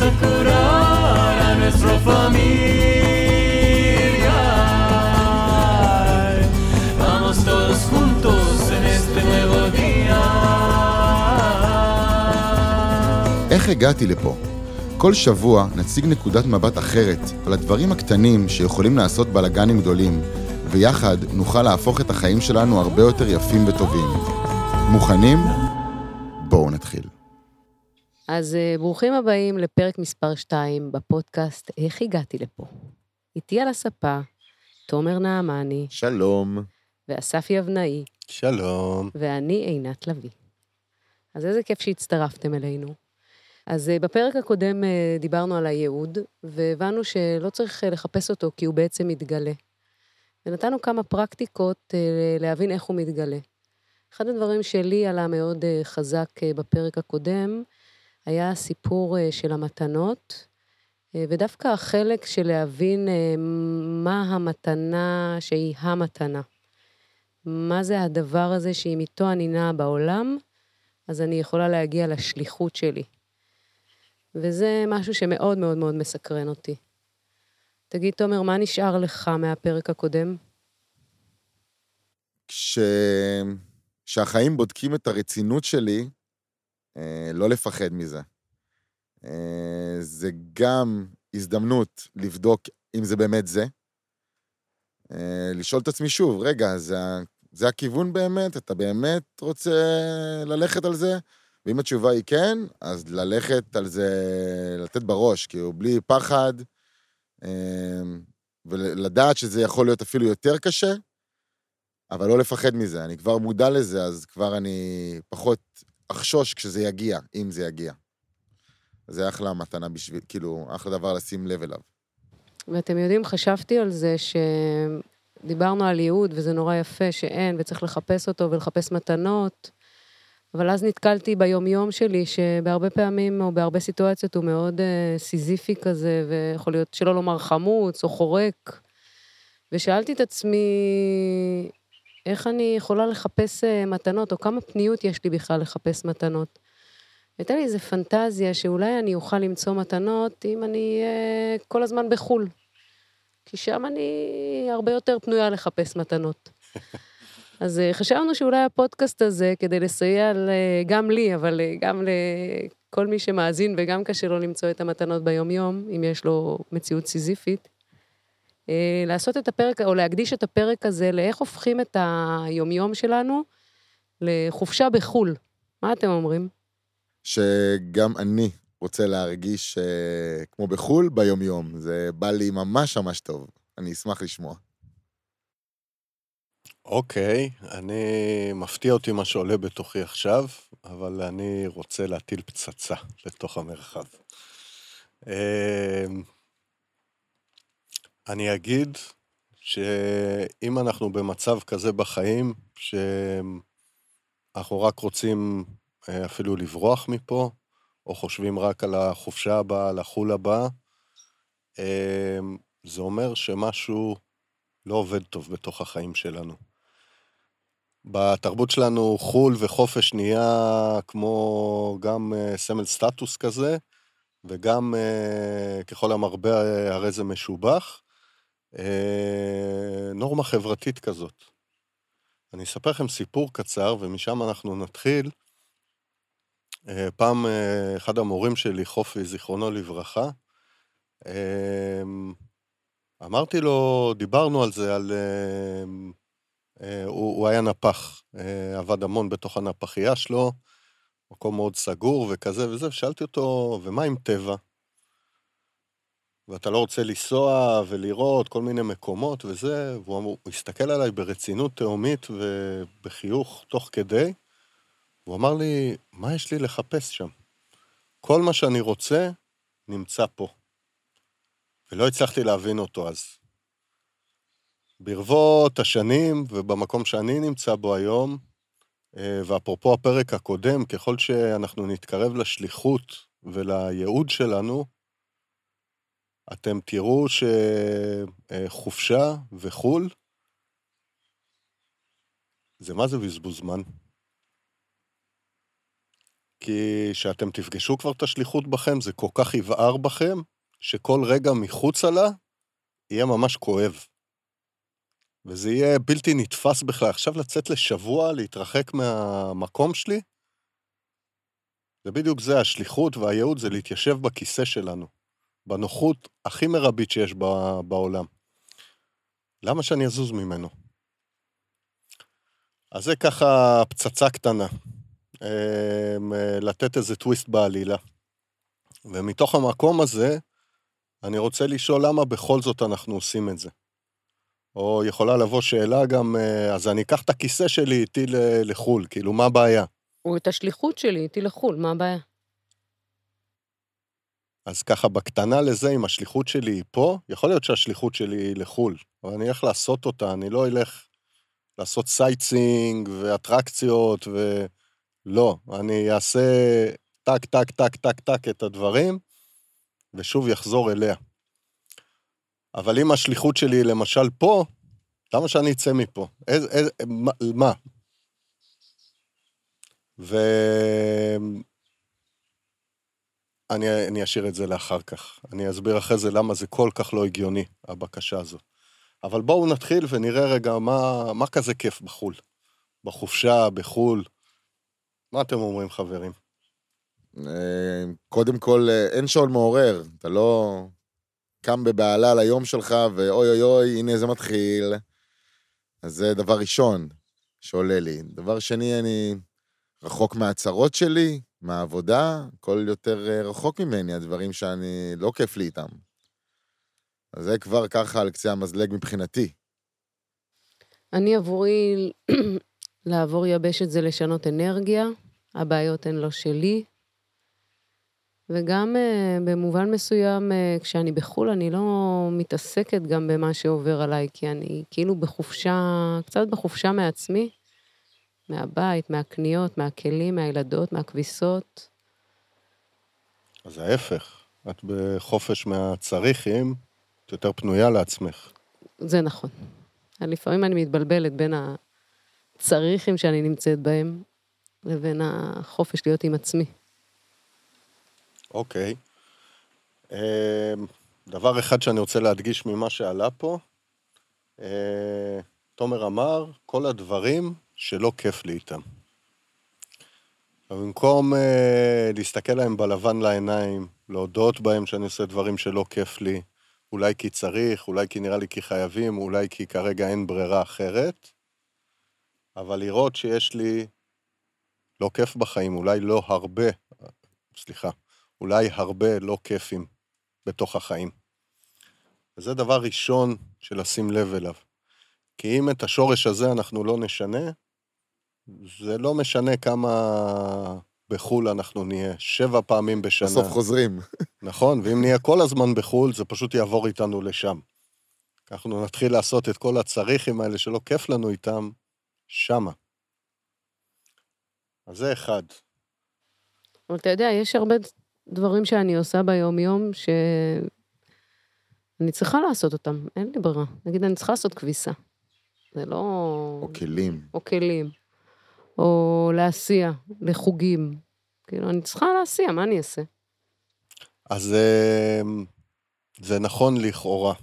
a curar a nuestra familia. Vamos todos juntos en este nuevo día. איך הגעתי לפה? כל שבוע נציג נקודת מבט אחרת על הדברים הקטנים שיכולים לעשות בלאגנים גדולים, ויחד נוכל להפוך את החיים שלנו הרבה יותר יפים וטובים. מוכנים? בואו נתחיל. אז אה, ברוכים הבאים לפרק מספר 2 בפודקאסט "איך הגעתי לפה". איתי על הספה, תומר נעמני שלום. ואסף יבנאי, שלום. ואני עינת לביא. אז איזה כיף שהצטרפתם אלינו. אז אה, בפרק הקודם אה, דיברנו על הייעוד, והבנו שלא צריך לחפש אותו כי הוא בעצם מתגלה. ונתנו כמה פרקטיקות להבין איך הוא מתגלה. אחד הדברים שלי עלה מאוד חזק בפרק הקודם, היה הסיפור אה, של המתנות, אה, ודווקא החלק של להבין אה, מה המתנה שהיא המתנה. מה זה הדבר הזה שאם איתו אני נעה בעולם, אז אני יכולה להגיע לשליחות שלי. וזה משהו שמאוד מאוד מאוד מסקרן אותי. תגיד, תומר, מה נשאר לך מהפרק הקודם? כש... כשהחיים בודקים את הרצינות שלי, לא לפחד מזה. אה, זה גם הזדמנות לבדוק אם זה באמת זה. אה, לשאול את עצמי שוב, רגע, זה, זה הכיוון באמת? אתה באמת רוצה ללכת על זה? ואם התשובה היא כן, אז ללכת על זה, לתת בראש, כאילו, בלי פחד, אה, ולדעת שזה יכול להיות אפילו יותר קשה, אבל לא לפחד מזה. אני כבר מודע לזה, אז כבר אני פחות אחשוש כשזה יגיע, אם זה יגיע. זה אחלה מתנה בשביל, כאילו, אחלה דבר לשים לב אליו. ואתם יודעים, חשבתי על זה שדיברנו על ייעוד, וזה נורא יפה שאין, וצריך לחפש אותו ולחפש מתנות, אבל אז נתקלתי ביום-יום שלי, שבהרבה פעמים, או בהרבה סיטואציות, הוא מאוד uh, סיזיפי כזה, ויכול להיות, שלא לומר חמוץ או חורק. ושאלתי את עצמי, איך אני יכולה לחפש uh, מתנות, או כמה פניות יש לי בכלל לחפש מתנות. הייתה לי איזו פנטזיה שאולי אני אוכל למצוא מתנות אם אני אהיה כל הזמן בחו"ל. כי שם אני הרבה יותר פנויה לחפש מתנות. אז אה, חשבנו שאולי הפודקאסט הזה, כדי לסייע גם לי, אבל אה, גם לכל מי שמאזין, וגם קשה לו למצוא את המתנות ביום-יום, אם יש לו מציאות סיזיפית, אה, לעשות את הפרק, או להקדיש את הפרק הזה לאיך הופכים את היומיום שלנו לחופשה בחו"ל. מה אתם אומרים? שגם אני רוצה להרגיש אה, כמו בחו"ל ביומיום. זה בא לי ממש ממש טוב. אני אשמח לשמוע. אוקיי, אני... מפתיע אותי מה שעולה בתוכי עכשיו, אבל אני רוצה להטיל פצצה לתוך המרחב. אמ, אני אגיד שאם אנחנו במצב כזה בחיים, שאנחנו רק רוצים אה, אפילו לברוח מפה, או חושבים רק על החופשה הבאה, על החו"ל הבא, אמ, זה אומר שמשהו לא עובד טוב בתוך החיים שלנו. בתרבות שלנו חו"ל וחופש נהיה כמו גם אה, סמל סטטוס כזה, וגם אה, ככל המרבה אה, הרי זה משובח, אה, נורמה חברתית כזאת. אני אספר לכם סיפור קצר, ומשם אנחנו נתחיל. אה, פעם אה, אחד המורים שלי, חופי, זיכרונו לברכה, אה, אמרתי לו, דיברנו על זה, על... אה, אה, הוא, הוא היה נפח, אה, עבד המון בתוך הנפחייה שלו, מקום מאוד סגור וכזה וזה, ושאלתי אותו, ומה עם טבע? ואתה לא רוצה לנסוע ולראות כל מיני מקומות וזה, והוא אמר, הוא הסתכל עליי ברצינות תהומית ובחיוך תוך כדי, הוא אמר לי, מה יש לי לחפש שם? כל מה שאני רוצה נמצא פה. ולא הצלחתי להבין אותו אז. ברבות השנים ובמקום שאני נמצא בו היום, אה, ואפרופו הפרק הקודם, ככל שאנחנו נתקרב לשליחות ולייעוד שלנו, אתם תראו שחופשה וחו"ל זה מה זה בזבוז זמן? כי כשאתם תפגשו כבר את השליחות בכם, זה כל כך יבער בכם, שכל רגע מחוצה לה יהיה ממש כואב. וזה יהיה בלתי נתפס בכלל. עכשיו לצאת לשבוע, להתרחק מהמקום שלי, זה בדיוק זה, השליחות והייעוד זה להתיישב בכיסא שלנו, בנוחות הכי מרבית שיש בעולם. למה שאני אזוז ממנו? אז זה ככה פצצה קטנה, אמ, לתת איזה טוויסט בעלילה. ומתוך המקום הזה, אני רוצה לשאול למה בכל זאת אנחנו עושים את זה. או יכולה לבוא שאלה גם, אה, אז אני אקח את הכיסא שלי איתי לחו"ל, כאילו, מה הבעיה? או את השליחות שלי איתי לחו"ל, מה הבעיה? אז ככה, בקטנה לזה, אם השליחות שלי היא פה, יכול להיות שהשליחות שלי היא לחו"ל, אבל אני אלך לעשות אותה, אני לא אלך לעשות sightseeing ואטרקציות ו... לא, אני אעשה טק, טק, טק, טק, טק את הדברים, ושוב יחזור אליה. אבל אם השליחות שלי למשל פה, למה שאני אצא מפה? איזה, איזה, מה? ואני אני אשאיר את זה לאחר כך. אני אסביר אחרי זה למה זה כל כך לא הגיוני, הבקשה הזאת. אבל בואו נתחיל ונראה רגע מה, מה כזה כיף בחו"ל. בחופשה, בחו"ל. מה אתם אומרים, חברים? אה, קודם כל, אה, אין שעון מעורר. אתה לא קם בבהלה ליום שלך, ואוי אוי אוי, הנה זה מתחיל. אז זה דבר ראשון שעולה לי. דבר שני, אני רחוק מהצרות שלי, מהעבודה, הכל יותר אה, רחוק ממני, הדברים שאני, לא כיף לי איתם. אז זה כבר ככה על קצה המזלג מבחינתי. אני עבורי, לעבור יבשת זה לשנות אנרגיה, הבעיות הן לא שלי. וגם uh, במובן מסוים, uh, כשאני בחו"ל, אני לא מתעסקת גם במה שעובר עליי, כי אני כאילו בחופשה, קצת בחופשה מעצמי. מהבית, מהקניות, מהכלים, מהילדות, מהכביסות. אז ההפך, את בחופש מהצריכים, את יותר פנויה לעצמך. זה נכון. לפעמים אני מתבלבלת בין הצריכים שאני נמצאת בהם לבין החופש להיות עם עצמי. אוקיי. אמ, דבר אחד שאני רוצה להדגיש ממה שעלה פה, אה, תומר אמר, כל הדברים שלא כיף לי איתם. במקום אה, להסתכל להם בלבן לעיניים, להודות בהם שאני עושה דברים שלא כיף לי, אולי כי צריך, אולי כי נראה לי כי חייבים, אולי כי כרגע אין ברירה אחרת, אבל לראות שיש לי לא כיף בחיים, אולי לא הרבה, סליחה, אולי הרבה לא כיפים בתוך החיים. וזה דבר ראשון של לשים לב אליו. כי אם את השורש הזה אנחנו לא נשנה, זה לא משנה כמה בחו"ל אנחנו נהיה, שבע פעמים בשנה. בסוף חוזרים. נכון, ואם נהיה כל הזמן בחו"ל, זה פשוט יעבור איתנו לשם. אנחנו נתחיל לעשות את כל הצריכים האלה שלא כיף לנו איתם, שמה. אז זה אחד. אבל אתה יודע, יש הרבה דברים שאני עושה ביום-יום שאני צריכה לעשות אותם, אין לי ברירה. נגיד, אני צריכה לעשות כביסה. זה לא... או כלים. או כלים. או להסיע, לחוגים. כאילו, אני צריכה להסיע, מה אני אעשה? אז אמ, זה נכון לכאורה.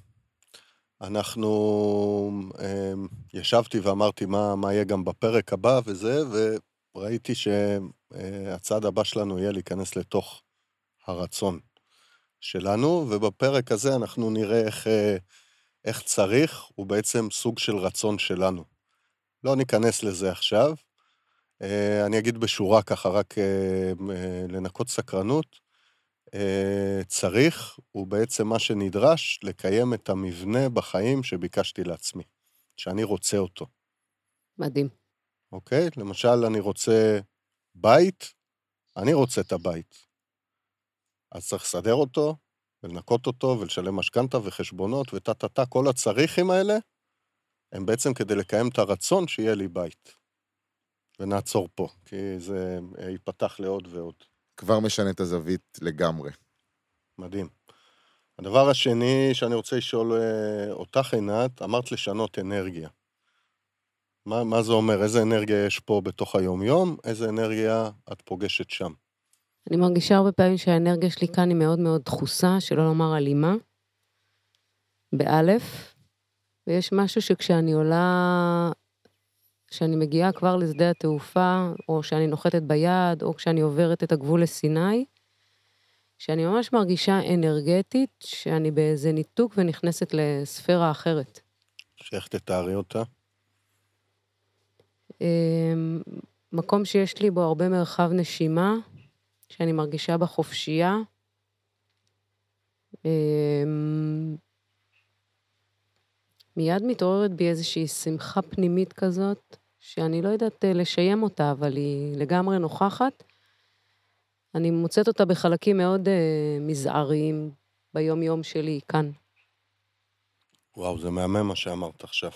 אנחנו, אמ, ישבתי ואמרתי מה, מה יהיה גם בפרק הבא וזה, וראיתי שהצעד הבא שלנו יהיה להיכנס לתוך הרצון שלנו, ובפרק הזה אנחנו נראה איך, אה, איך צריך, הוא בעצם סוג של רצון שלנו. לא ניכנס לזה עכשיו, אני אגיד בשורה ככה, רק אה, אה, לנקות סקרנות. צריך הוא בעצם מה שנדרש לקיים את המבנה בחיים שביקשתי לעצמי, שאני רוצה אותו. מדהים. אוקיי? למשל, אני רוצה בית, אני רוצה את הבית. אז צריך לסדר אותו, ולנקות אותו, ולשלם משכנתה וחשבונות וטה-טה-טה, כל הצריכים האלה, הם בעצם כדי לקיים את הרצון שיהיה לי בית. ונעצור פה, כי זה אה, ייפתח לעוד ועוד. כבר משנה את הזווית לגמרי. מדהים. הדבר השני שאני רוצה לשאול אה, אותך, עינת, אמרת לשנות אנרגיה. מה, מה זה אומר? איזה אנרגיה יש פה בתוך היום-יום? איזה אנרגיה את פוגשת שם? אני מרגישה הרבה פעמים שהאנרגיה שלי כאן היא מאוד מאוד דחוסה, שלא לומר אלימה, באלף, ויש משהו שכשאני עולה, כשאני מגיעה כבר לשדה התעופה, או שאני נוחתת ביד, או כשאני עוברת את הגבול לסיני, שאני ממש מרגישה אנרגטית, שאני באיזה ניתוק ונכנסת לספירה אחרת. שאיך תתארי אותה? אמ, מקום שיש לי בו הרבה מרחב נשימה, שאני מרגישה בה חופשייה. מיד מתעוררת בי איזושהי שמחה פנימית כזאת, שאני לא יודעת אה, לשיים אותה, אבל היא לגמרי נוכחת. אני מוצאת אותה בחלקים מאוד uh, מזעריים ביום-יום שלי כאן. וואו, זה מהמם מה שאמרת עכשיו.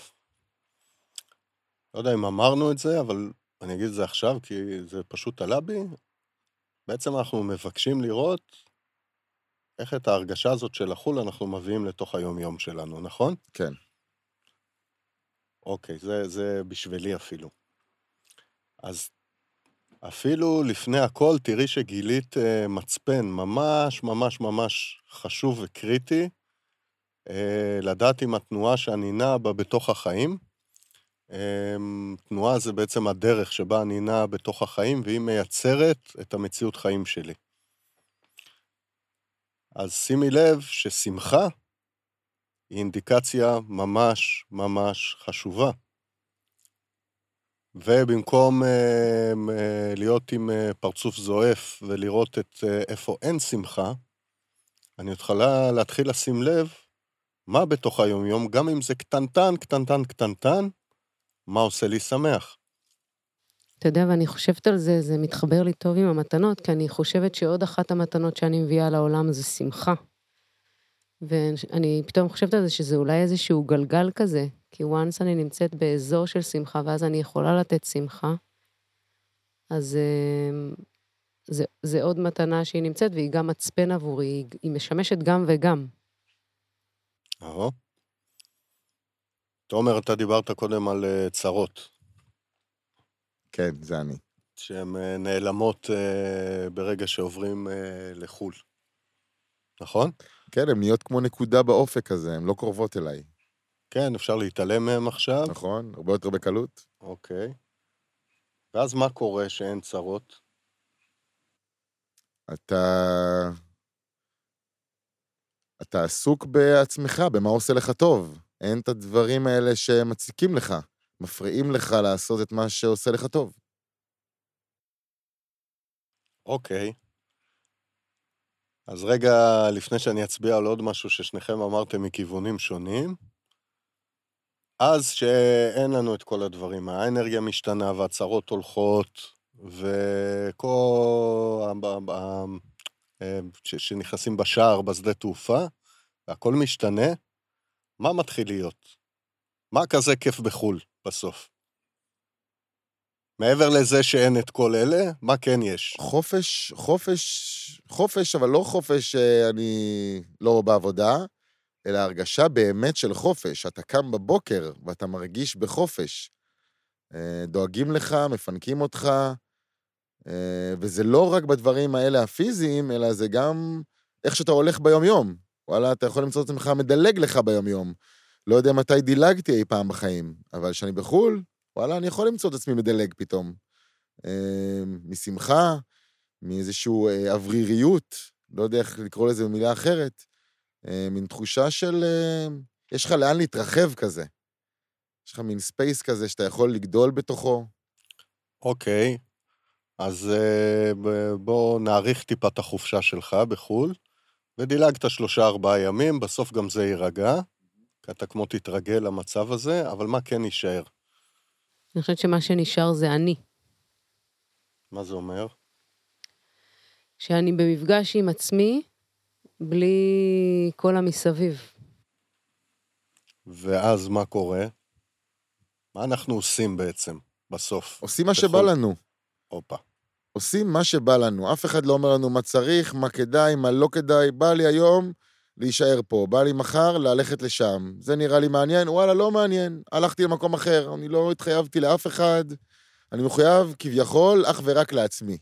לא יודע אם אמרנו את זה, אבל אני אגיד את זה עכשיו, כי זה פשוט עלה בי. בעצם אנחנו מבקשים לראות איך את ההרגשה הזאת של החו"ל אנחנו מביאים לתוך היום-יום שלנו, נכון? כן. אוקיי, זה, זה בשבילי אפילו. אז אפילו לפני הכל, תראי שגילית uh, מצפן ממש ממש ממש חשוב וקריטי, uh, לדעת אם התנועה שאני נע בה בתוך החיים. Um, תנועה זה בעצם הדרך שבה אני נע בתוך החיים, והיא מייצרת את המציאות חיים שלי. אז שימי לב ששמחה היא אינדיקציה ממש ממש חשובה. ובמקום אה, אה, להיות עם אה, פרצוף זועף ולראות את אה, איפה אין שמחה, אני יכולה להתחיל לשים לב מה בתוך היומיום, גם אם זה קטנטן, קטנטן, קטנטן, מה עושה לי שמח. אתה יודע, ואני חושבת על זה, זה מתחבר לי טוב עם המתנות, כי אני חושבת שעוד אחת המתנות שאני מביאה לעולם זה שמחה. ואני פתאום חושבת על זה שזה אולי איזשהו גלגל כזה, כי once אני נמצאת באזור של שמחה, ואז אני יכולה לתת שמחה, אז אה, זה, זה עוד מתנה שהיא נמצאת, והיא גם מצפן עבורי, היא, היא משמשת גם וגם. אהו. תומר, אתה דיברת קודם על uh, צרות. כן, זה אני. שהן uh, נעלמות uh, ברגע שעוברים uh, לחו"ל. נכון? כן, הן נהיות כמו נקודה באופק הזה, הן לא קרובות אליי. כן, אפשר להתעלם מהם עכשיו. נכון? הרבה יותר בקלות. אוקיי. ואז מה קורה שאין צרות? אתה... אתה עסוק בעצמך, במה עושה לך טוב. אין את הדברים האלה שמציקים לך, מפריעים לך לעשות את מה שעושה לך טוב. אוקיי. אז רגע, לפני שאני אצביע על עוד משהו ששניכם אמרתם מכיוונים שונים, אז שאין לנו את כל הדברים, האנרגיה משתנה והצהרות הולכות, וכל... שנכנסים בשער בשדה תעופה, והכל משתנה, מה מתחיל להיות? מה כזה כיף בחו"ל בסוף? מעבר לזה שאין את כל אלה, מה כן יש? חופש, חופש, חופש, אבל לא חופש שאני לא בעבודה, אלא הרגשה באמת של חופש. אתה קם בבוקר ואתה מרגיש בחופש. אה, דואגים לך, מפנקים אותך, אה, וזה לא רק בדברים האלה הפיזיים, אלא זה גם איך שאתה הולך ביום-יום. וואלה, אתה יכול למצוא את עצמך מדלג לך ביום-יום. לא יודע מתי דילגתי אי פעם בחיים, אבל כשאני בחו"ל, וואלה, אני יכול למצוא את עצמי מדלג פתאום. אה, משמחה, מאיזושהי אווריריות, לא יודע איך לקרוא לזה במילה אחרת, אה, מין תחושה של... אה, יש לך לאן להתרחב כזה. יש לך מין space כזה שאתה יכול לגדול בתוכו. אוקיי, אז אה, בוא נאריך טיפה את החופשה שלך בחו"ל, ודילגת שלושה-ארבעה ימים, בסוף גם זה יירגע, כי אתה כמו תתרגל למצב הזה, אבל מה כן יישאר? אני חושבת שמה שנשאר זה אני. מה זה אומר? שאני במפגש עם עצמי, בלי כל המסביב. ואז מה קורה? מה אנחנו עושים בעצם, בסוף? עושים מה שבא לנו. הופה. עושים מה שבא לנו. אף אחד לא אומר לנו מה צריך, מה כדאי, מה לא כדאי. בא לי היום להישאר פה, בא לי מחר ללכת לשם. זה נראה לי מעניין? וואלה, לא מעניין. הלכתי למקום אחר, אני לא התחייבתי לאף אחד. אני מחויב כביכול אך ורק לעצמי.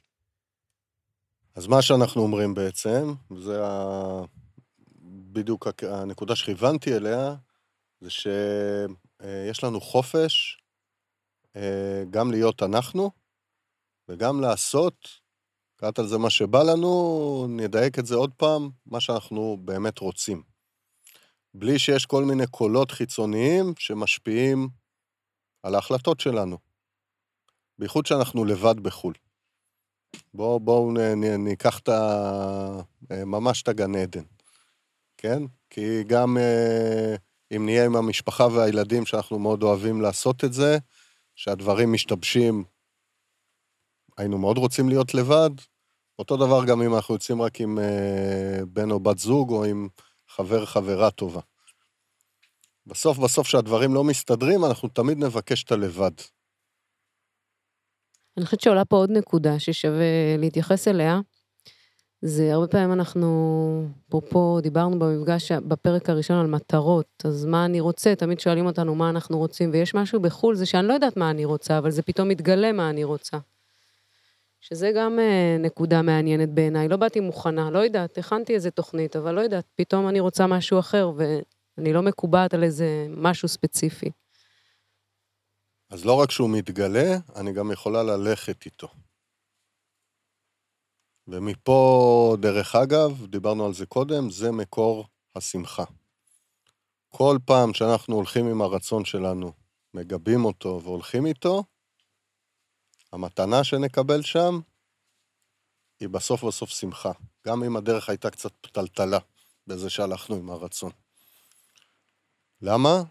אז מה שאנחנו אומרים בעצם, זה ה... בדיוק הנקודה שכיוונתי אליה, זה שיש לנו חופש אה, גם להיות אנחנו, וגם לעשות, קראת על זה מה שבא לנו, נדייק את זה עוד פעם, מה שאנחנו באמת רוצים. בלי שיש כל מיני קולות חיצוניים שמשפיעים על ההחלטות שלנו. בייחוד שאנחנו לבד בחו"ל. בואו בוא ניקח את ה... ממש את הגן עדן, כן? כי גם אה, אם נהיה עם המשפחה והילדים, שאנחנו מאוד אוהבים לעשות את זה, שהדברים משתבשים, היינו מאוד רוצים להיות לבד. אותו דבר גם אם אנחנו יוצאים רק עם אה, בן או בת זוג, או עם חבר, חברה טובה. בסוף, בסוף, כשהדברים לא מסתדרים, אנחנו תמיד נבקש את הלבד. אני חושבת שעולה פה עוד נקודה ששווה להתייחס אליה. זה הרבה פעמים אנחנו, אפרופו, דיברנו במפגש, בפרק הראשון על מטרות, אז מה אני רוצה, תמיד שואלים אותנו מה אנחנו רוצים, ויש משהו בחו"ל, זה שאני לא יודעת מה אני רוצה, אבל זה פתאום מתגלה מה אני רוצה. שזה גם אה, נקודה מעניינת בעיניי, לא באתי מוכנה, לא יודעת, הכנתי איזה תוכנית, אבל לא יודעת, פתאום אני רוצה משהו אחר, ואני לא מקובעת על איזה משהו ספציפי. אז לא רק שהוא מתגלה, אני גם יכולה ללכת איתו. ומפה, דרך אגב, דיברנו על זה קודם, זה מקור השמחה. כל פעם שאנחנו הולכים עם הרצון שלנו, מגבים אותו והולכים איתו, המתנה שנקבל שם היא בסוף בסוף שמחה. גם אם הדרך הייתה קצת פתלתלה בזה שהלכנו עם הרצון. למה?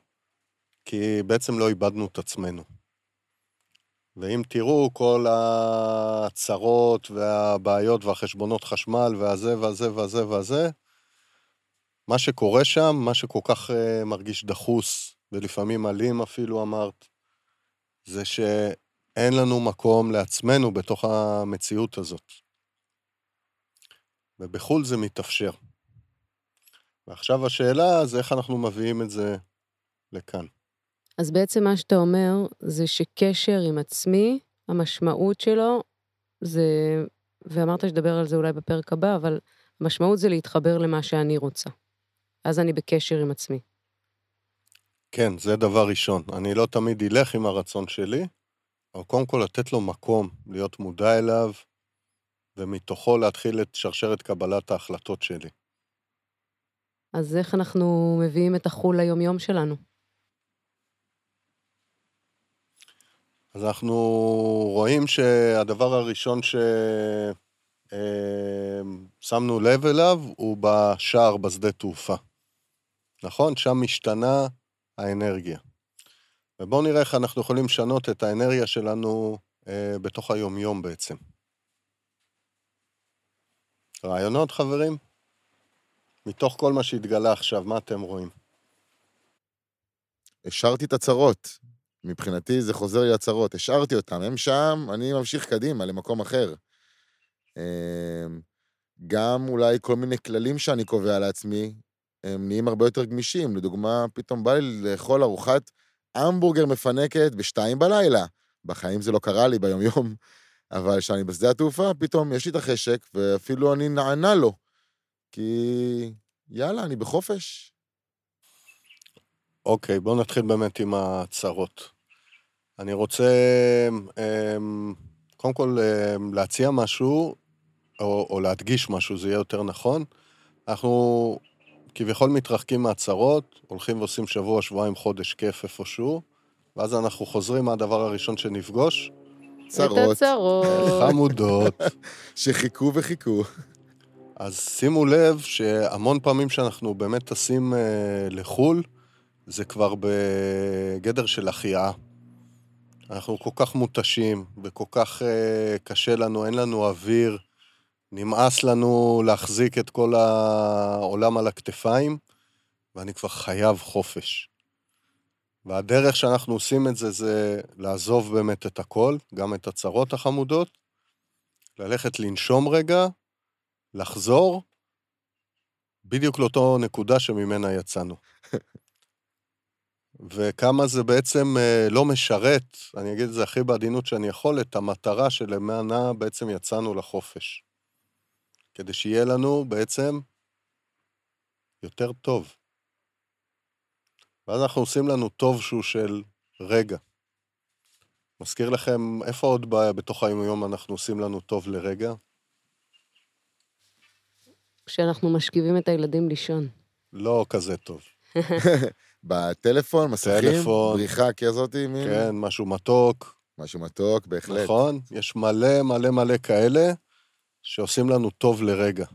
כי בעצם לא איבדנו את עצמנו. ואם תראו, כל הצרות והבעיות והחשבונות חשמל והזה והזה והזה והזה, מה שקורה שם, מה שכל כך uh, מרגיש דחוס, ולפעמים אלים אפילו אמרת, זה שאין לנו מקום לעצמנו בתוך המציאות הזאת. ובחו"ל זה מתאפשר. ועכשיו השאלה זה איך אנחנו מביאים את זה לכאן. אז בעצם מה שאתה אומר, זה שקשר עם עצמי, המשמעות שלו זה, ואמרת שתדבר על זה אולי בפרק הבא, אבל המשמעות זה להתחבר למה שאני רוצה. אז אני בקשר עם עצמי. כן, זה דבר ראשון. אני לא תמיד אלך עם הרצון שלי, אבל קודם כל לתת לו מקום, להיות מודע אליו, ומתוכו להתחיל את שרשרת קבלת ההחלטות שלי. אז איך אנחנו מביאים את החו"ל ליומיום שלנו? אז אנחנו רואים שהדבר הראשון ששמנו לב אליו הוא בשער בשדה תעופה. נכון? שם משתנה האנרגיה. ובואו נראה איך אנחנו יכולים לשנות את האנרגיה שלנו אה, בתוך היומיום בעצם. רעיונות, חברים? מתוך כל מה שהתגלה עכשיו, מה אתם רואים? השארתי את הצרות. מבחינתי זה חוזר לי הצרות. השארתי אותם, הם שם, אני ממשיך קדימה למקום אחר. אמ, גם אולי כל מיני כללים שאני קובע לעצמי, הם נהיים הרבה יותר גמישים. לדוגמה, פתאום בא לי לאכול ארוחת המבורגר מפנקת בשתיים בלילה. בחיים זה לא קרה לי ביומיום, אבל כשאני בשדה התעופה, פתאום יש לי את החשק, ואפילו אני נענה לו. כי יאללה, אני בחופש. אוקיי, בואו נתחיל באמת עם הצרות. אני רוצה אמ, קודם כל אמ, להציע משהו, או, או להדגיש משהו, זה יהיה יותר נכון. אנחנו כביכול מתרחקים מהצרות, הולכים ועושים שבוע, שבועיים, חודש כיף איפשהו, ואז אנחנו חוזרים מה הדבר הראשון שנפגוש? צרות. את הצרות. חמודות. שחיכו וחיכו. אז שימו לב שהמון פעמים שאנחנו באמת טסים אה, לחו"ל, זה כבר בגדר של החייאה. אנחנו כל כך מותשים, וכל כך אה, קשה לנו, אין לנו אוויר, נמאס לנו להחזיק את כל העולם על הכתפיים, ואני כבר חייב חופש. והדרך שאנחנו עושים את זה, זה לעזוב באמת את הכל, גם את הצרות החמודות, ללכת לנשום רגע, לחזור, בדיוק לאותו נקודה שממנה יצאנו. וכמה זה בעצם אה, לא משרת, אני אגיד את זה הכי בעדינות שאני יכול, את המטרה שלמענה בעצם יצאנו לחופש. כדי שיהיה לנו בעצם יותר טוב. ואז אנחנו עושים לנו טוב שהוא של רגע. מזכיר לכם, איפה עוד ב- בתוך היום אנחנו עושים לנו טוב לרגע? כשאנחנו משכיבים את הילדים לישון. לא כזה טוב. בטלפון, מסכים, טלפון. בריחה כזאת, מין, כן, משהו מתוק, משהו מתוק, בהחלט. נכון? יש מלא מלא מלא כאלה שעושים לנו טוב לרגע.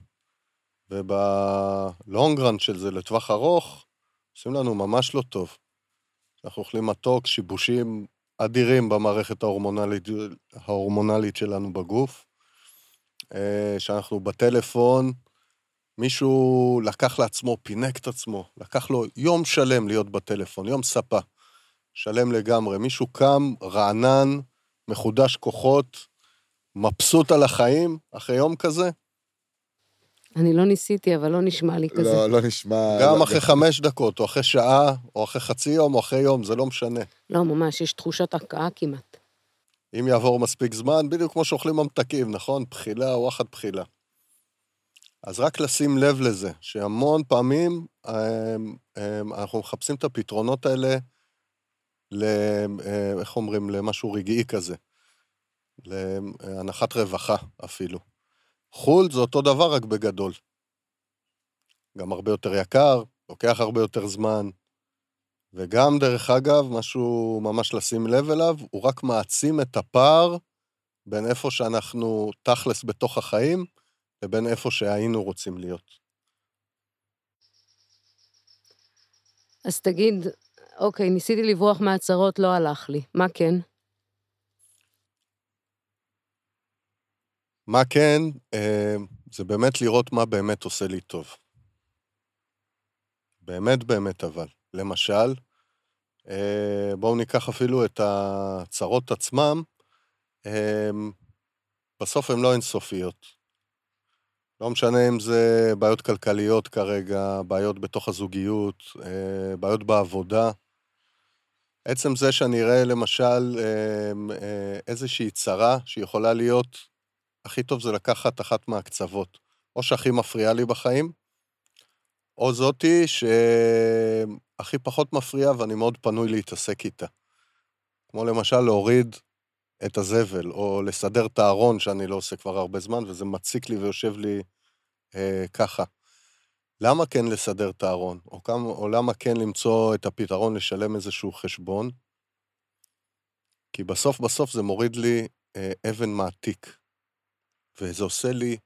ובלונגרנד של זה, לטווח ארוך, עושים לנו ממש לא טוב. אנחנו אוכלים מתוק, שיבושים אדירים במערכת ההורמונלית, ההורמונלית שלנו בגוף. אה, שאנחנו בטלפון, מישהו לקח לעצמו, פינק את עצמו, לקח לו יום שלם להיות בטלפון, יום ספה, שלם לגמרי. מישהו קם, רענן, מחודש כוחות, מבסוט על החיים, אחרי יום כזה, אני לא ניסיתי, אבל לא נשמע לי כזה. לא, לא נשמע... גם לא, אחרי חמש דקות, או אחרי שעה, או אחרי חצי יום, או אחרי יום, זה לא משנה. לא, ממש, יש תחושת הקאה כמעט. אם יעבור מספיק זמן, בדיוק כמו שאוכלים ממתקים, נכון? בחילה, וואחד בחילה. אז רק לשים לב לזה, שהמון פעמים אמ, אמ, אנחנו מחפשים את הפתרונות האלה, ל, אה, איך אומרים, למשהו רגעי כזה. להנחת רווחה אפילו. חו"ל זה אותו דבר, רק בגדול. גם הרבה יותר יקר, לוקח הרבה יותר זמן, וגם, דרך אגב, משהו ממש לשים לב אליו, הוא רק מעצים את הפער בין איפה שאנחנו תכלס בתוך החיים, לבין איפה שהיינו רוצים להיות. אז תגיד, אוקיי, ניסיתי לברוח מהצהרות, לא הלך לי. מה כן? מה כן, אה, זה באמת לראות מה באמת עושה לי טוב. באמת באמת אבל. למשל, אה, בואו ניקח אפילו את הצרות עצמם, בסוף הן לא אינסופיות. לא משנה אם זה בעיות כלכליות כרגע, בעיות בתוך הזוגיות, אה, בעיות בעבודה. עצם זה שאני אראה למשל איזושהי צרה שיכולה להיות, הכי טוב זה לקחת אחת מהקצוות. או שהכי מפריעה לי בחיים, או זאתי שהכי פחות מפריעה ואני מאוד פנוי להתעסק איתה. כמו למשל להוריד את הזבל, או לסדר את הארון שאני לא עושה כבר הרבה זמן, וזה מציק לי ויושב לי אה, ככה. למה כן לסדר את הארון? או, או למה כן למצוא את הפתרון לשלם איזשהו חשבון? כי בסוף בסוף זה מוריד לי אה, אבן מעתיק, וזה עושה לי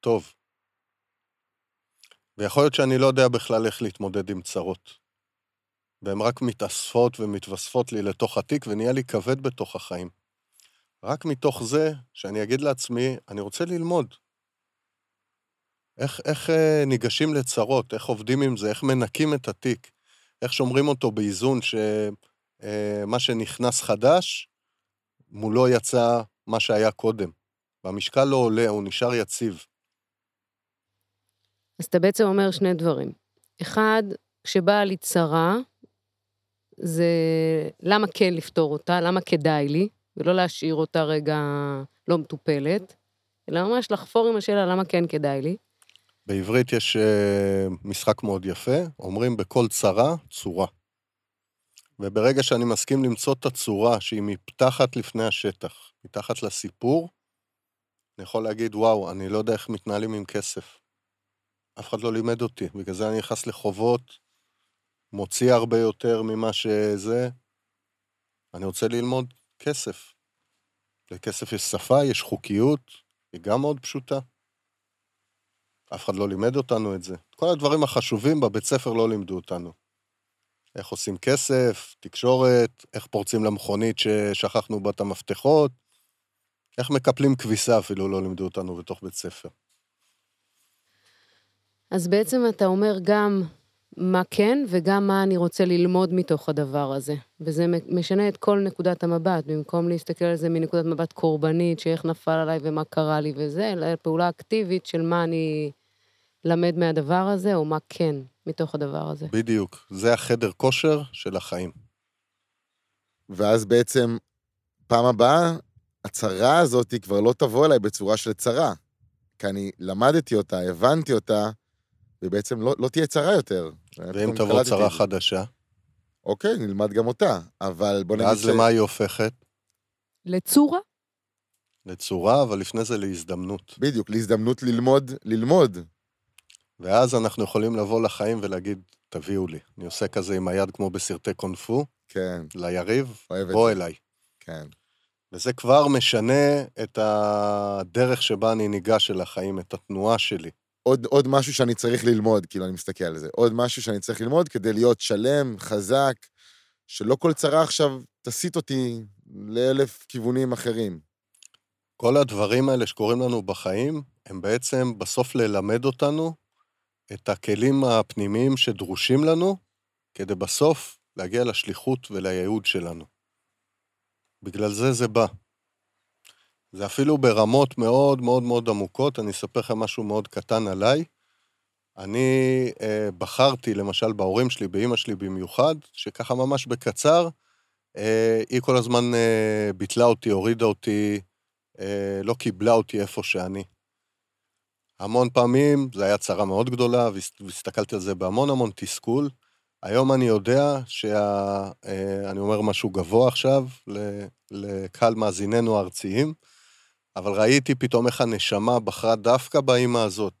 טוב. ויכול להיות שאני לא יודע בכלל איך להתמודד עם צרות. והן רק מתאספות ומתווספות לי לתוך התיק, ונהיה לי כבד בתוך החיים. רק מתוך זה שאני אגיד לעצמי, אני רוצה ללמוד. איך, איך אה, ניגשים לצרות, איך עובדים עם זה, איך מנקים את התיק, איך שומרים אותו באיזון שמה שנכנס חדש, מולו יצא מה שהיה קודם. והמשקל לא עולה, הוא נשאר יציב. אז אתה בעצם אומר שני דברים. אחד, כשבאה לי צרה, זה למה כן לפתור אותה, למה כדאי לי, ולא להשאיר אותה רגע לא מטופלת, אלא ממש לחפור עם השאלה למה כן כדאי לי. בעברית יש אה, משחק מאוד יפה, אומרים בכל צרה, צורה. וברגע שאני מסכים למצוא את הצורה שהיא מתחת לפני השטח, מתחת לסיפור, אני יכול להגיד, וואו, אני לא יודע איך מתנהלים עם כסף. אף אחד לא לימד אותי, בגלל זה אני נכנס לחובות, מוציא הרבה יותר ממה שזה. אני רוצה ללמוד כסף. לכסף יש שפה, יש חוקיות, היא גם מאוד פשוטה. אף אחד לא לימד אותנו את זה. כל הדברים החשובים בבית ספר לא לימדו אותנו. איך עושים כסף, תקשורת, איך פורצים למכונית ששכחנו בה את המפתחות, איך מקפלים כביסה אפילו לא לימדו אותנו בתוך בית ספר. אז בעצם אתה אומר גם מה כן וגם מה אני רוצה ללמוד מתוך הדבר הזה. וזה משנה את כל נקודת המבט, במקום להסתכל על זה מנקודת מבט קורבנית, שאיך נפל עליי ומה קרה לי וזה, אלא פעולה אקטיבית של מה אני למד מהדבר הזה, או מה כן מתוך הדבר הזה. בדיוק, זה החדר כושר של החיים. ואז בעצם, פעם הבאה, הצרה הזאת היא כבר לא תבוא אליי בצורה של צרה. כי אני למדתי אותה, הבנתי אותה, ובעצם לא, לא תהיה צרה יותר. ואם תבוא צרה את זה. חדשה, אוקיי, נלמד גם אותה, אבל בוא נגיד ואז למה היא הופכת? לצורה? לצורה, אבל לפני זה להזדמנות. בדיוק, להזדמנות ללמוד, ללמוד. ואז אנחנו יכולים לבוא לחיים ולהגיד, תביאו לי. אני עושה כזה עם היד כמו בסרטי קונפו, כן, ליריב, בוא זה. אליי. כן. וזה כבר משנה את הדרך שבה אני ניגש אל החיים, את התנועה שלי. עוד, עוד משהו שאני צריך ללמוד, כאילו, אני מסתכל על זה. עוד משהו שאני צריך ללמוד כדי להיות שלם, חזק, שלא כל צרה עכשיו תסיט אותי לאלף כיוונים אחרים. כל הדברים האלה שקורים לנו בחיים, הם בעצם בסוף ללמד אותנו את הכלים הפנימיים שדרושים לנו, כדי בסוף להגיע לשליחות ולייעוד שלנו. בגלל זה זה בא. זה אפילו ברמות מאוד מאוד מאוד עמוקות, אני אספר לכם משהו מאוד קטן עליי. אני אה, בחרתי, למשל, בהורים שלי, באימא שלי במיוחד, שככה ממש בקצר, אה, היא כל הזמן אה, ביטלה אותי, הורידה אותי, אה, לא קיבלה אותי איפה שאני. המון פעמים, זו הייתה צרה מאוד גדולה, והס- והסתכלתי על זה בהמון המון תסכול. היום אני יודע שה... אה, אומר משהו גבוה עכשיו לקהל מאזיננו הארציים, אבל ראיתי פתאום איך הנשמה בחרה דווקא באימא הזאת,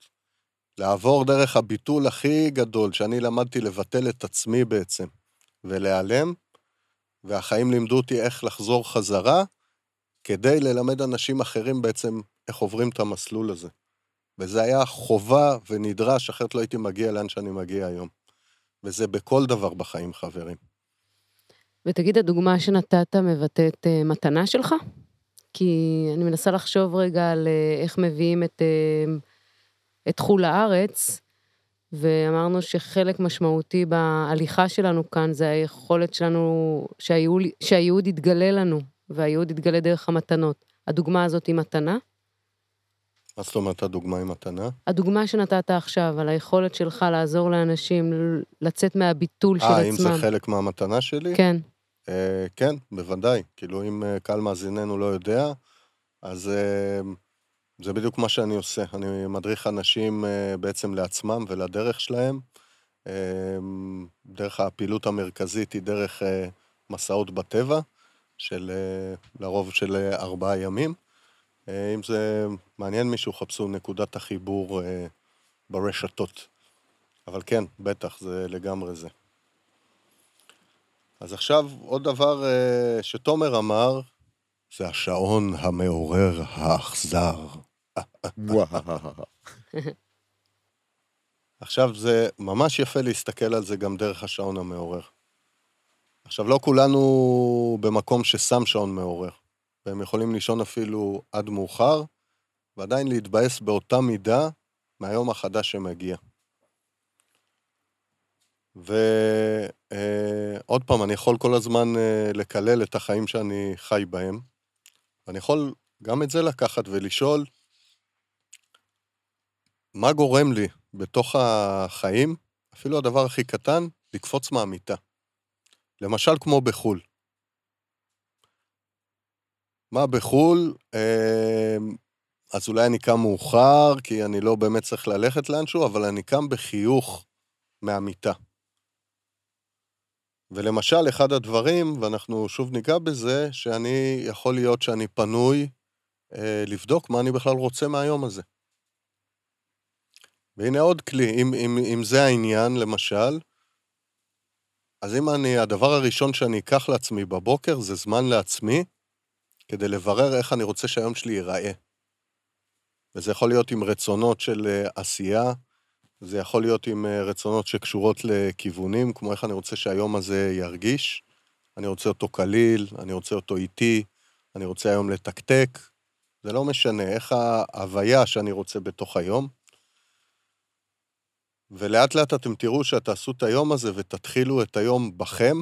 לעבור דרך הביטול הכי גדול, שאני למדתי לבטל את עצמי בעצם, ולהיעלם, והחיים לימדו אותי איך לחזור חזרה, כדי ללמד אנשים אחרים בעצם איך עוברים את המסלול הזה. וזה היה חובה ונדרש, אחרת לא הייתי מגיע לאן שאני מגיע היום. וזה בכל דבר בחיים, חברים. ותגיד, הדוגמה שנתת מבטאת אה, מתנה שלך? כי אני מנסה לחשוב רגע על אה, איך מביאים את, אה, את חו"ל לארץ, ואמרנו שחלק משמעותי בהליכה שלנו כאן זה היכולת שלנו, שהייעוד, שהייעוד יתגלה לנו, והייעוד יתגלה דרך המתנות. הדוגמה הזאת היא מתנה? מה זאת אומרת הדוגמה עם מתנה? הדוגמה שנתת עכשיו, על היכולת שלך לעזור לאנשים לצאת מהביטול של אה, עצמם. אם זה חלק מהמתנה שלי? כן. אה, כן, בוודאי. כאילו, אם אה, קהל מאזיננו לא יודע, אז אה, זה בדיוק מה שאני עושה. אני מדריך אנשים אה, בעצם לעצמם ולדרך שלהם. אה, דרך הפעילות המרכזית היא דרך אה, מסעות בטבע, של אה, לרוב של אה, ארבעה ימים. אה, אם זה מעניין מישהו, חפשו נקודת החיבור אה, ברשתות. אבל כן, בטח, זה לגמרי זה. אז עכשיו, עוד דבר אה, שתומר אמר, זה השעון המעורר האכזר. עכשיו, זה ממש יפה להסתכל על זה גם דרך השעון המעורר. עכשיו, לא כולנו במקום ששם שעון מעורר, והם יכולים לישון אפילו עד מאוחר, ועדיין להתבאס באותה מידה מהיום החדש שמגיע. ועוד פעם, אני יכול כל הזמן אה, לקלל את החיים שאני חי בהם, ואני יכול גם את זה לקחת ולשאול, מה גורם לי בתוך החיים, אפילו הדבר הכי קטן, לקפוץ מהמיטה. למשל כמו בחו"ל. מה בחו"ל? אה, אז אולי אני קם מאוחר, כי אני לא באמת צריך ללכת לאנשהו, אבל אני קם בחיוך מהמיטה. ולמשל, אחד הדברים, ואנחנו שוב ניגע בזה, שאני, יכול להיות שאני פנוי אה, לבדוק מה אני בכלל רוצה מהיום הזה. והנה עוד כלי, אם, אם, אם זה העניין, למשל, אז אם אני, הדבר הראשון שאני אקח לעצמי בבוקר זה זמן לעצמי, כדי לברר איך אני רוצה שהיום שלי ייראה. וזה יכול להיות עם רצונות של אה, עשייה, זה יכול להיות עם אה, רצונות שקשורות לכיוונים, כמו איך אני רוצה שהיום הזה ירגיש. אני רוצה אותו קליל, אני רוצה אותו איטי, אני רוצה היום לתקתק. זה לא משנה, איך ההוויה שאני רוצה בתוך היום. ולאט לאט אתם תראו שתעשו את היום הזה ותתחילו את היום בכם,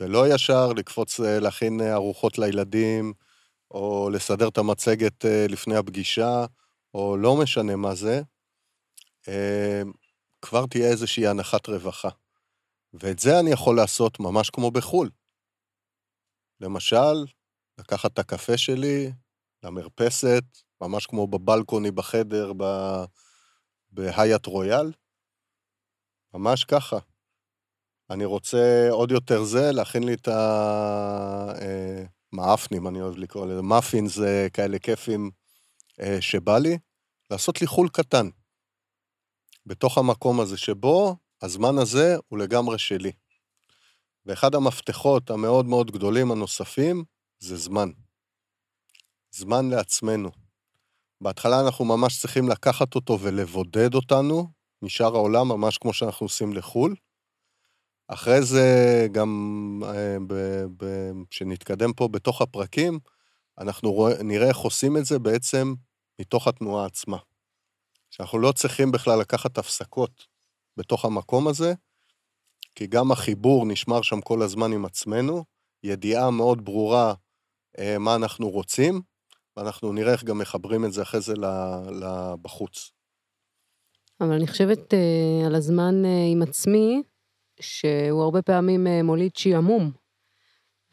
ולא ישר לקפוץ אה, להכין ארוחות לילדים, או לסדר את המצגת אה, לפני הפגישה, או לא משנה מה זה, אה, כבר תהיה איזושהי הנחת רווחה. ואת זה אני יכול לעשות ממש כמו בחו"ל. למשל, לקחת את הקפה שלי למרפסת, ממש כמו בבלקוני בחדר בהיאט רויאל. ממש ככה. אני רוצה עוד יותר זה, להכין לי את המאפנים, אני אוהב לקרוא לזה, מאפין זה כאלה כיפים אה, שבא לי, לעשות לי חול קטן. בתוך המקום הזה, שבו הזמן הזה הוא לגמרי שלי. ואחד המפתחות המאוד מאוד גדולים הנוספים זה זמן. זמן לעצמנו. בהתחלה אנחנו ממש צריכים לקחת אותו ולבודד אותנו משאר העולם, ממש כמו שאנחנו עושים לחו"ל. אחרי זה, גם אה, כשנתקדם פה בתוך הפרקים, אנחנו רוא, נראה איך עושים את זה בעצם מתוך התנועה עצמה. שאנחנו לא צריכים בכלל לקחת הפסקות בתוך המקום הזה, כי גם החיבור נשמר שם כל הזמן עם עצמנו, ידיעה מאוד ברורה אה, מה אנחנו רוצים, ואנחנו נראה איך גם מחברים את זה אחרי זה בחוץ. אבל אני חושבת אה, על הזמן אה, עם עצמי, שהוא הרבה פעמים אה, מוליד שעמום.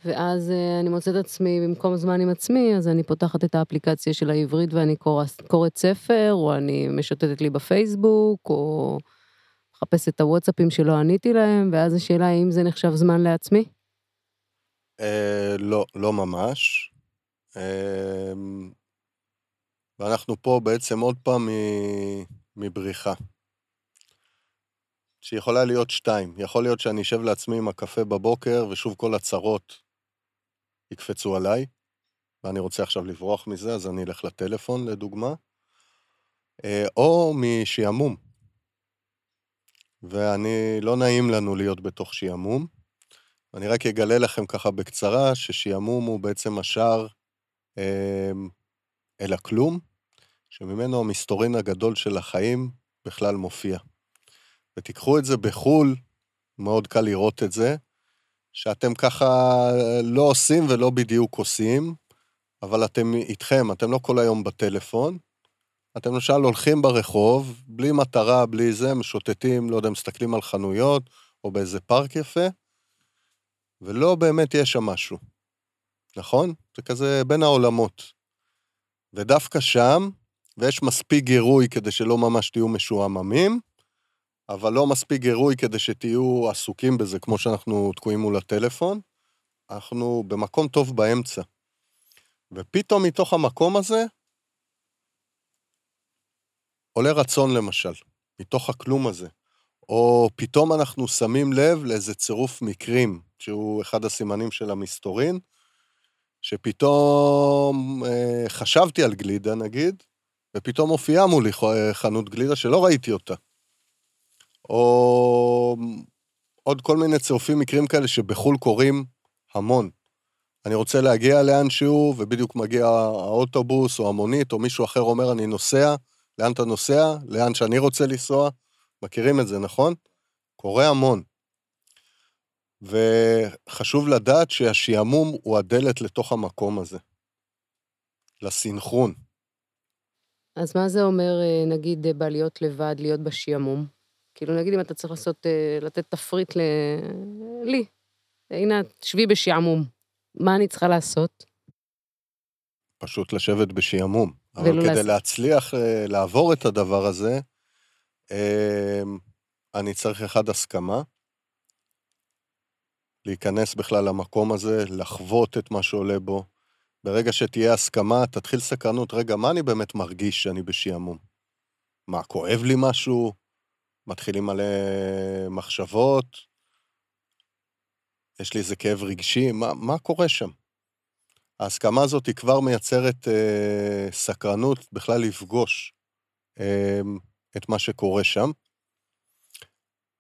ואז אה, אני מוצאת עצמי, במקום זמן עם עצמי, אז אני פותחת את האפליקציה של העברית ואני קוראת, קוראת ספר, או אני משוטטת לי בפייסבוק, או מחפשת את הוואטסאפים שלא עניתי להם, ואז השאלה האם זה נחשב זמן לעצמי? אה, לא, לא ממש. אה, ואנחנו פה בעצם עוד פעם מבריחה. שיכולה להיות שתיים. יכול להיות שאני אשב לעצמי עם הקפה בבוקר, ושוב כל הצרות יקפצו עליי, ואני רוצה עכשיו לברוח מזה, אז אני אלך לטלפון, לדוגמה. אה, או משעמום. ואני, לא נעים לנו להיות בתוך שעמום. אני רק אגלה לכם ככה בקצרה, ששעמום הוא בעצם השער אה, אל הכלום, שממנו המסתורין הגדול של החיים בכלל מופיע. ותיקחו את זה בחו"ל, מאוד קל לראות את זה, שאתם ככה לא עושים ולא בדיוק עושים, אבל אתם איתכם, אתם לא כל היום בטלפון. אתם למשל הולכים ברחוב, בלי מטרה, בלי זה, משוטטים, לא יודע, מסתכלים על חנויות, או באיזה פארק יפה, ולא באמת יש שם משהו, נכון? זה כזה בין העולמות. ודווקא שם, ויש מספיק גירוי כדי שלא ממש תהיו משועממים, אבל לא מספיק גירוי כדי שתהיו עסוקים בזה כמו שאנחנו תקועים מול הטלפון. אנחנו במקום טוב באמצע. ופתאום מתוך המקום הזה עולה רצון למשל, מתוך הכלום הזה. או פתאום אנחנו שמים לב לאיזה צירוף מקרים, שהוא אחד הסימנים של המסתורין, שפתאום אה, חשבתי על גלידה נגיד, ופתאום הופיעה מולי חנות גלידה שלא ראיתי אותה. או עוד כל מיני צירופים מקרים כאלה שבחו"ל קורים המון. אני רוצה להגיע לאנשהו, ובדיוק מגיע האוטובוס או המונית, או מישהו אחר אומר, אני נוסע, לאן אתה נוסע? לאן שאני רוצה לנסוע. מכירים את זה, נכון? קורה המון. וחשוב לדעת שהשעמום הוא הדלת לתוך המקום הזה, לסינכרון. אז מה זה אומר, אה, נגיד, בעליות לבד, להיות בשעמום? כאילו, נגיד אם אתה צריך לעשות, אה, לתת תפריט ל... לי, הנה, שבי בשעמום, מה אני צריכה לעשות? פשוט לשבת בשעמום. אבל כדי לעשות... להצליח אה, לעבור את הדבר הזה, אמ, אני צריך אחד הסכמה, להיכנס בכלל למקום הזה, לחוות את מה שעולה בו. ברגע שתהיה הסכמה, תתחיל סקרנות, רגע, מה אני באמת מרגיש שאני בשעמום? מה, כואב לי משהו? מתחילים מלא מחשבות, יש לי איזה כאב רגשי, מה, מה קורה שם? ההסכמה הזאת היא כבר מייצרת אה, סקרנות בכלל לפגוש אה, את מה שקורה שם.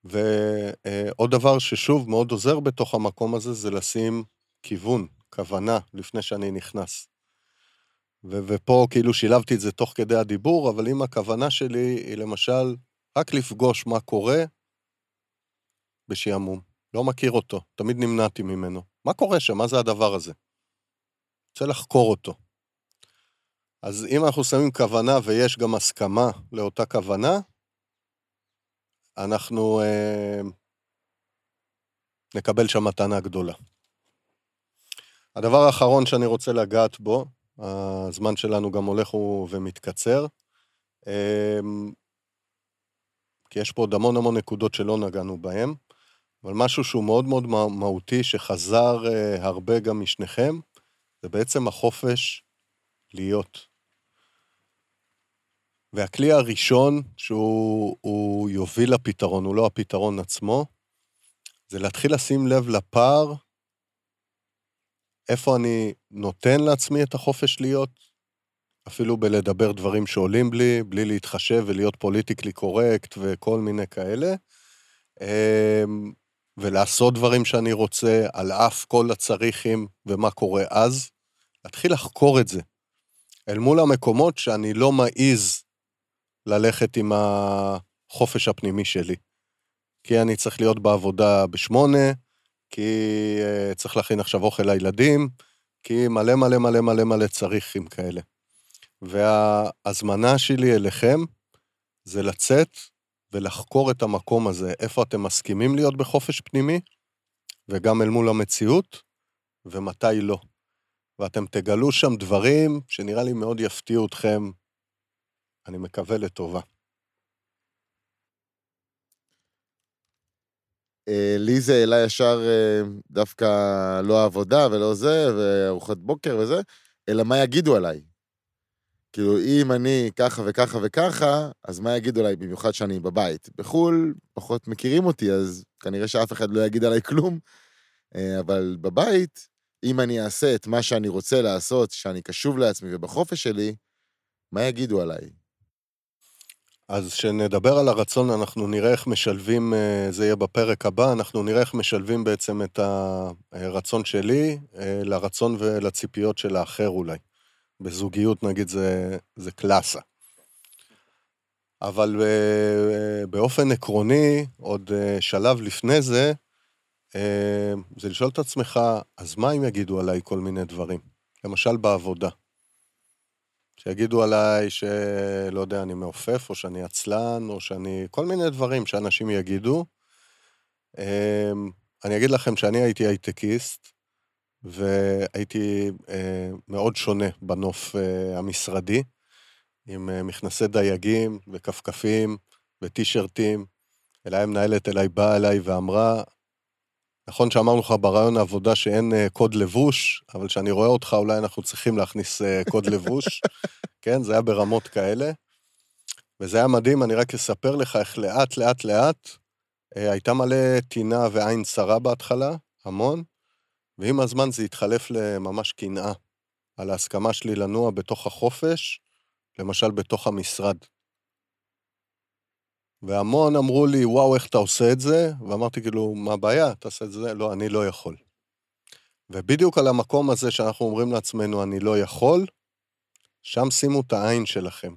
ועוד אה, דבר ששוב מאוד עוזר בתוך המקום הזה, זה לשים כיוון, כוונה, לפני שאני נכנס. ו- ופה כאילו שילבתי את זה תוך כדי הדיבור, אבל אם הכוונה שלי היא למשל רק לפגוש מה קורה בשעמום. לא מכיר אותו, תמיד נמנעתי ממנו. מה קורה שם? מה זה הדבר הזה? רוצה לחקור אותו. אז אם אנחנו שמים כוונה ויש גם הסכמה לאותה כוונה, אנחנו אה, נקבל שם מתנה גדולה. הדבר האחרון שאני רוצה לגעת בו, הזמן שלנו גם הולך ומתקצר. אמ, כי יש פה עוד המון המון נקודות שלא נגענו בהן, אבל משהו שהוא מאוד מאוד מהותי, שחזר אה, הרבה גם משניכם, זה בעצם החופש להיות. והכלי הראשון שהוא יוביל לפתרון, הוא לא הפתרון עצמו, זה להתחיל לשים לב לפער, איפה אני נותן לעצמי את החופש להיות, אפילו בלדבר דברים שעולים בלי, בלי להתחשב ולהיות פוליטיקלי קורקט וכל מיני כאלה, אמ, ולעשות דברים שאני רוצה, על אף כל הצריכים ומה קורה אז, להתחיל לחקור את זה. אל מול המקומות שאני לא מעז ללכת עם החופש הפנימי שלי. כי אני צריך להיות בעבודה בשמונה, כי uh, צריך להכין עכשיו אוכל לילדים, כי מלא מלא מלא מלא מלא צריכים כאלה. וההזמנה שלי אליכם זה לצאת ולחקור את המקום הזה, איפה אתם מסכימים להיות בחופש פנימי, וגם אל מול המציאות, ומתי לא. ואתם תגלו שם דברים שנראה לי מאוד יפתיעו אתכם, אני מקווה לטובה. אה, לי זה העלה ישר אה, דווקא לא העבודה ולא זה, וארוחת בוקר וזה, אלא מה יגידו עליי. כאילו, אם אני ככה וככה וככה, אז מה יגידו עליי, במיוחד שאני בבית. בחו"ל פחות מכירים אותי, אז כנראה שאף אחד לא יגיד עליי כלום, אה, אבל בבית, אם אני אעשה את מה שאני רוצה לעשות, שאני קשוב לעצמי ובחופש שלי, מה יגידו עליי? אז כשנדבר על הרצון, אנחנו נראה איך משלבים, אה, זה יהיה בפרק הבא, אנחנו נראה איך משלבים בעצם את הרצון שלי אה, לרצון ולציפיות של האחר אולי. בזוגיות נגיד זה, זה קלאסה. אבל אה, באופן עקרוני, עוד שלב לפני זה, זה לשאול את עצמך, אז מה אם יגידו עליי כל מיני דברים? למשל בעבודה. שיגידו עליי שלא יודע, אני מעופף, או שאני עצלן, או שאני... כל מיני דברים שאנשים יגידו. אני אגיד לכם שאני הייתי הייטקיסט, והייתי אה, מאוד שונה בנוף אה, המשרדי, עם אה, מכנסי דייגים וכפכפים וטישרטים. אליי המנהלת אליי באה אליי ואמרה, נכון שאמרנו לך ברעיון העבודה שאין קוד לבוש, אבל כשאני רואה אותך אולי אנחנו צריכים להכניס קוד לבוש, כן? זה היה ברמות כאלה. וזה היה מדהים, אני רק אספר לך איך לאט, לאט, לאט, uh, הייתה מלא טינה ועין צרה בהתחלה, המון, ועם הזמן זה התחלף לממש קנאה על ההסכמה שלי לנוע בתוך החופש, למשל בתוך המשרד. והמון אמרו לי, וואו, איך אתה עושה את זה? ואמרתי, כאילו, מה הבעיה? תעשה את זה? לא, אני לא יכול. ובדיוק על המקום הזה שאנחנו אומרים לעצמנו, אני לא יכול, שם שימו את העין שלכם.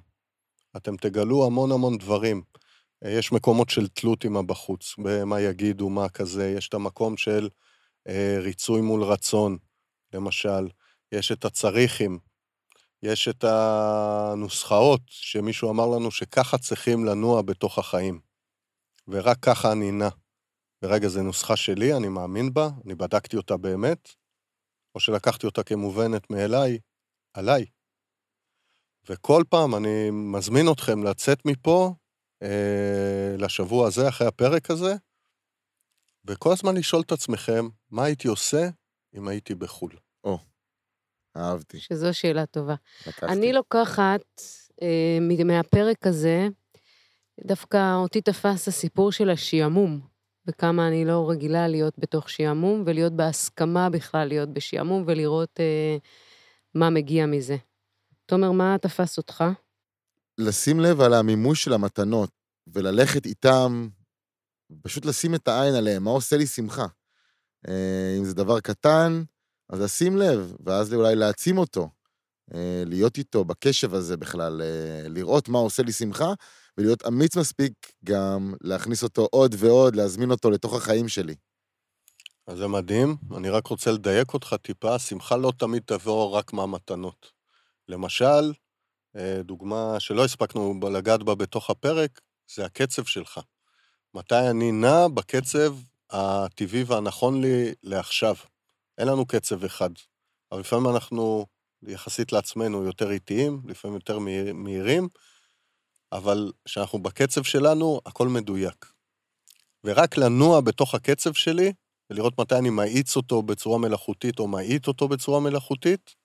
אתם תגלו המון המון דברים. יש מקומות של תלות עם הבחוץ, במה יגידו, מה כזה, יש את המקום של ריצוי מול רצון, למשל. יש את הצריכים, יש את הנוסחאות שמישהו אמר לנו שככה צריכים לנוע בתוך החיים. ורק ככה אני נע. ורגע, זו נוסחה שלי, אני מאמין בה, אני בדקתי אותה באמת, או שלקחתי אותה כמובנת מאליי, עליי. וכל פעם אני מזמין אתכם לצאת מפה אה, לשבוע הזה, אחרי הפרק הזה, וכל הזמן לשאול את עצמכם, מה הייתי עושה אם הייתי בחו"ל? או. Oh. אהבתי. שזו שאלה טובה. לקחתי. אני לוקחת אה, מהפרק הזה, דווקא אותי תפס הסיפור של השעמום, וכמה אני לא רגילה להיות בתוך שעמום, ולהיות בהסכמה בכלל להיות בשעמום, ולראות אה, מה מגיע מזה. תומר, מה תפס אותך? לשים לב על המימוש של המתנות, וללכת איתם, פשוט לשים את העין עליהם, מה עושה לי שמחה. אה, אם זה דבר קטן, אז לשים לב, ואז אולי להעצים אותו, אה, להיות איתו בקשב הזה בכלל, אה, לראות מה עושה לי שמחה, ולהיות אמיץ מספיק גם להכניס אותו עוד ועוד, להזמין אותו לתוך החיים שלי. אז זה מדהים, אני רק רוצה לדייק אותך טיפה, שמחה לא תמיד תבוא רק מהמתנות. למשל, דוגמה שלא הספקנו לגעת בה בתוך הפרק, זה הקצב שלך. מתי אני נע בקצב הטבעי והנכון לי לעכשיו. אין לנו קצב אחד. אבל לפעמים אנחנו יחסית לעצמנו יותר איטיים, לפעמים יותר מהיר- מהירים, אבל כשאנחנו בקצב שלנו, הכל מדויק. ורק לנוע בתוך הקצב שלי, ולראות מתי אני מאיץ אותו בצורה מלאכותית או מאיט אותו בצורה מלאכותית,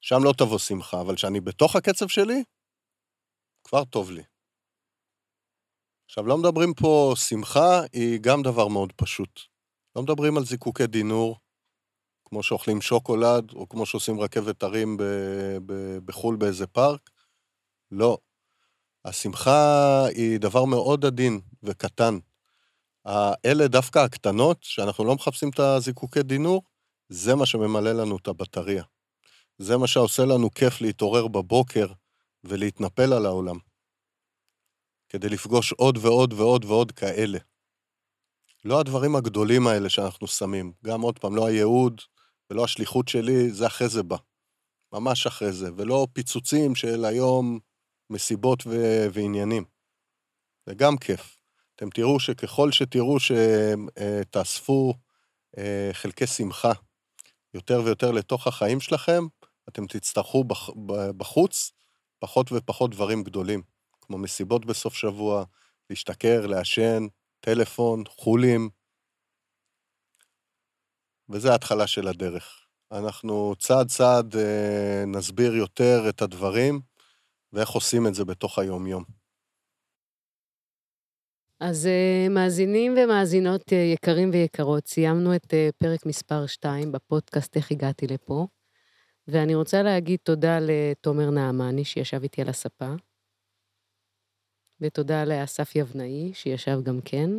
שם לא תבוא שמחה, אבל כשאני בתוך הקצב שלי, כבר טוב לי. עכשיו, לא מדברים פה, שמחה היא גם דבר מאוד פשוט. לא מדברים על זיקוקי דינור, כמו שאוכלים שוקולד, או כמו שעושים רכבת הרים ב- ב- בחו"ל באיזה פארק. לא. השמחה היא דבר מאוד עדין וקטן. האלה דווקא הקטנות, שאנחנו לא מחפשים את הזיקוקי דינור, זה מה שממלא לנו את הבטריה. זה מה שעושה לנו כיף להתעורר בבוקר ולהתנפל על העולם. כדי לפגוש עוד ועוד ועוד ועוד כאלה. לא הדברים הגדולים האלה שאנחנו שמים. גם עוד פעם, לא הייעוד ולא השליחות שלי, זה אחרי זה בא. ממש אחרי זה, ולא פיצוצים של היום מסיבות ו- ועניינים. זה גם כיף. אתם תראו שככל שתראו שתאספו אה, חלקי שמחה יותר ויותר לתוך החיים שלכם, אתם תצטרכו בח- בחוץ פחות ופחות דברים גדולים, כמו מסיבות בסוף שבוע, להשתכר, לעשן, טלפון, חולים, וזה ההתחלה של הדרך. אנחנו צעד צעד אה, נסביר יותר את הדברים ואיך עושים את זה בתוך היום-יום. אז אה, מאזינים ומאזינות אה, יקרים ויקרות, סיימנו את אה, פרק מספר 2 בפודקאסט איך הגעתי לפה, ואני רוצה להגיד תודה לתומר נעמני שישב איתי על הספה, ותודה לאסף יבנאי שישב גם כן,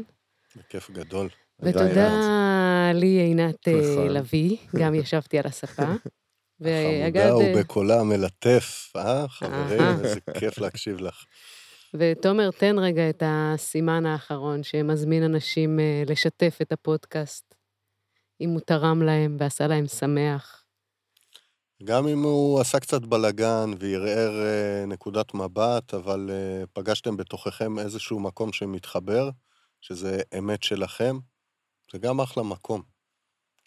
זה כיף גדול. ותודה לי עינת אה, נכון. לביא, גם ישבתי על הספה. חמודה אה, ובקולה מלטף, אה, חברים? איזה כיף להקשיב לך. ותומר, תן רגע את הסימן האחרון שמזמין אנשים אה, לשתף את הפודקאסט, אם הוא תרם להם ועשה להם שמח. גם אם הוא עשה קצת בלאגן וערער אה, נקודת מבט, אבל אה, פגשתם בתוככם איזשהו מקום שמתחבר, שזה אמת שלכם, זה גם אחלה מקום.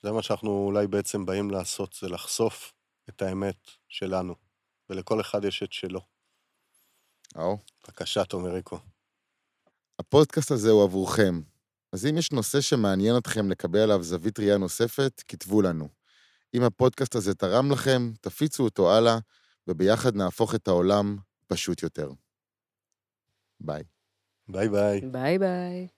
זה מה שאנחנו אולי בעצם באים לעשות, זה לחשוף את האמת שלנו, ולכל אחד יש את שלו. או. בבקשה, תומריקו. הפודקאסט הזה הוא עבורכם. אז אם יש נושא שמעניין אתכם לקבל עליו זווית ראייה נוספת, כתבו לנו. אם הפודקאסט הזה תרם לכם, תפיצו אותו הלאה, וביחד נהפוך את העולם פשוט יותר. ביי. ביי ביי. ביי ביי.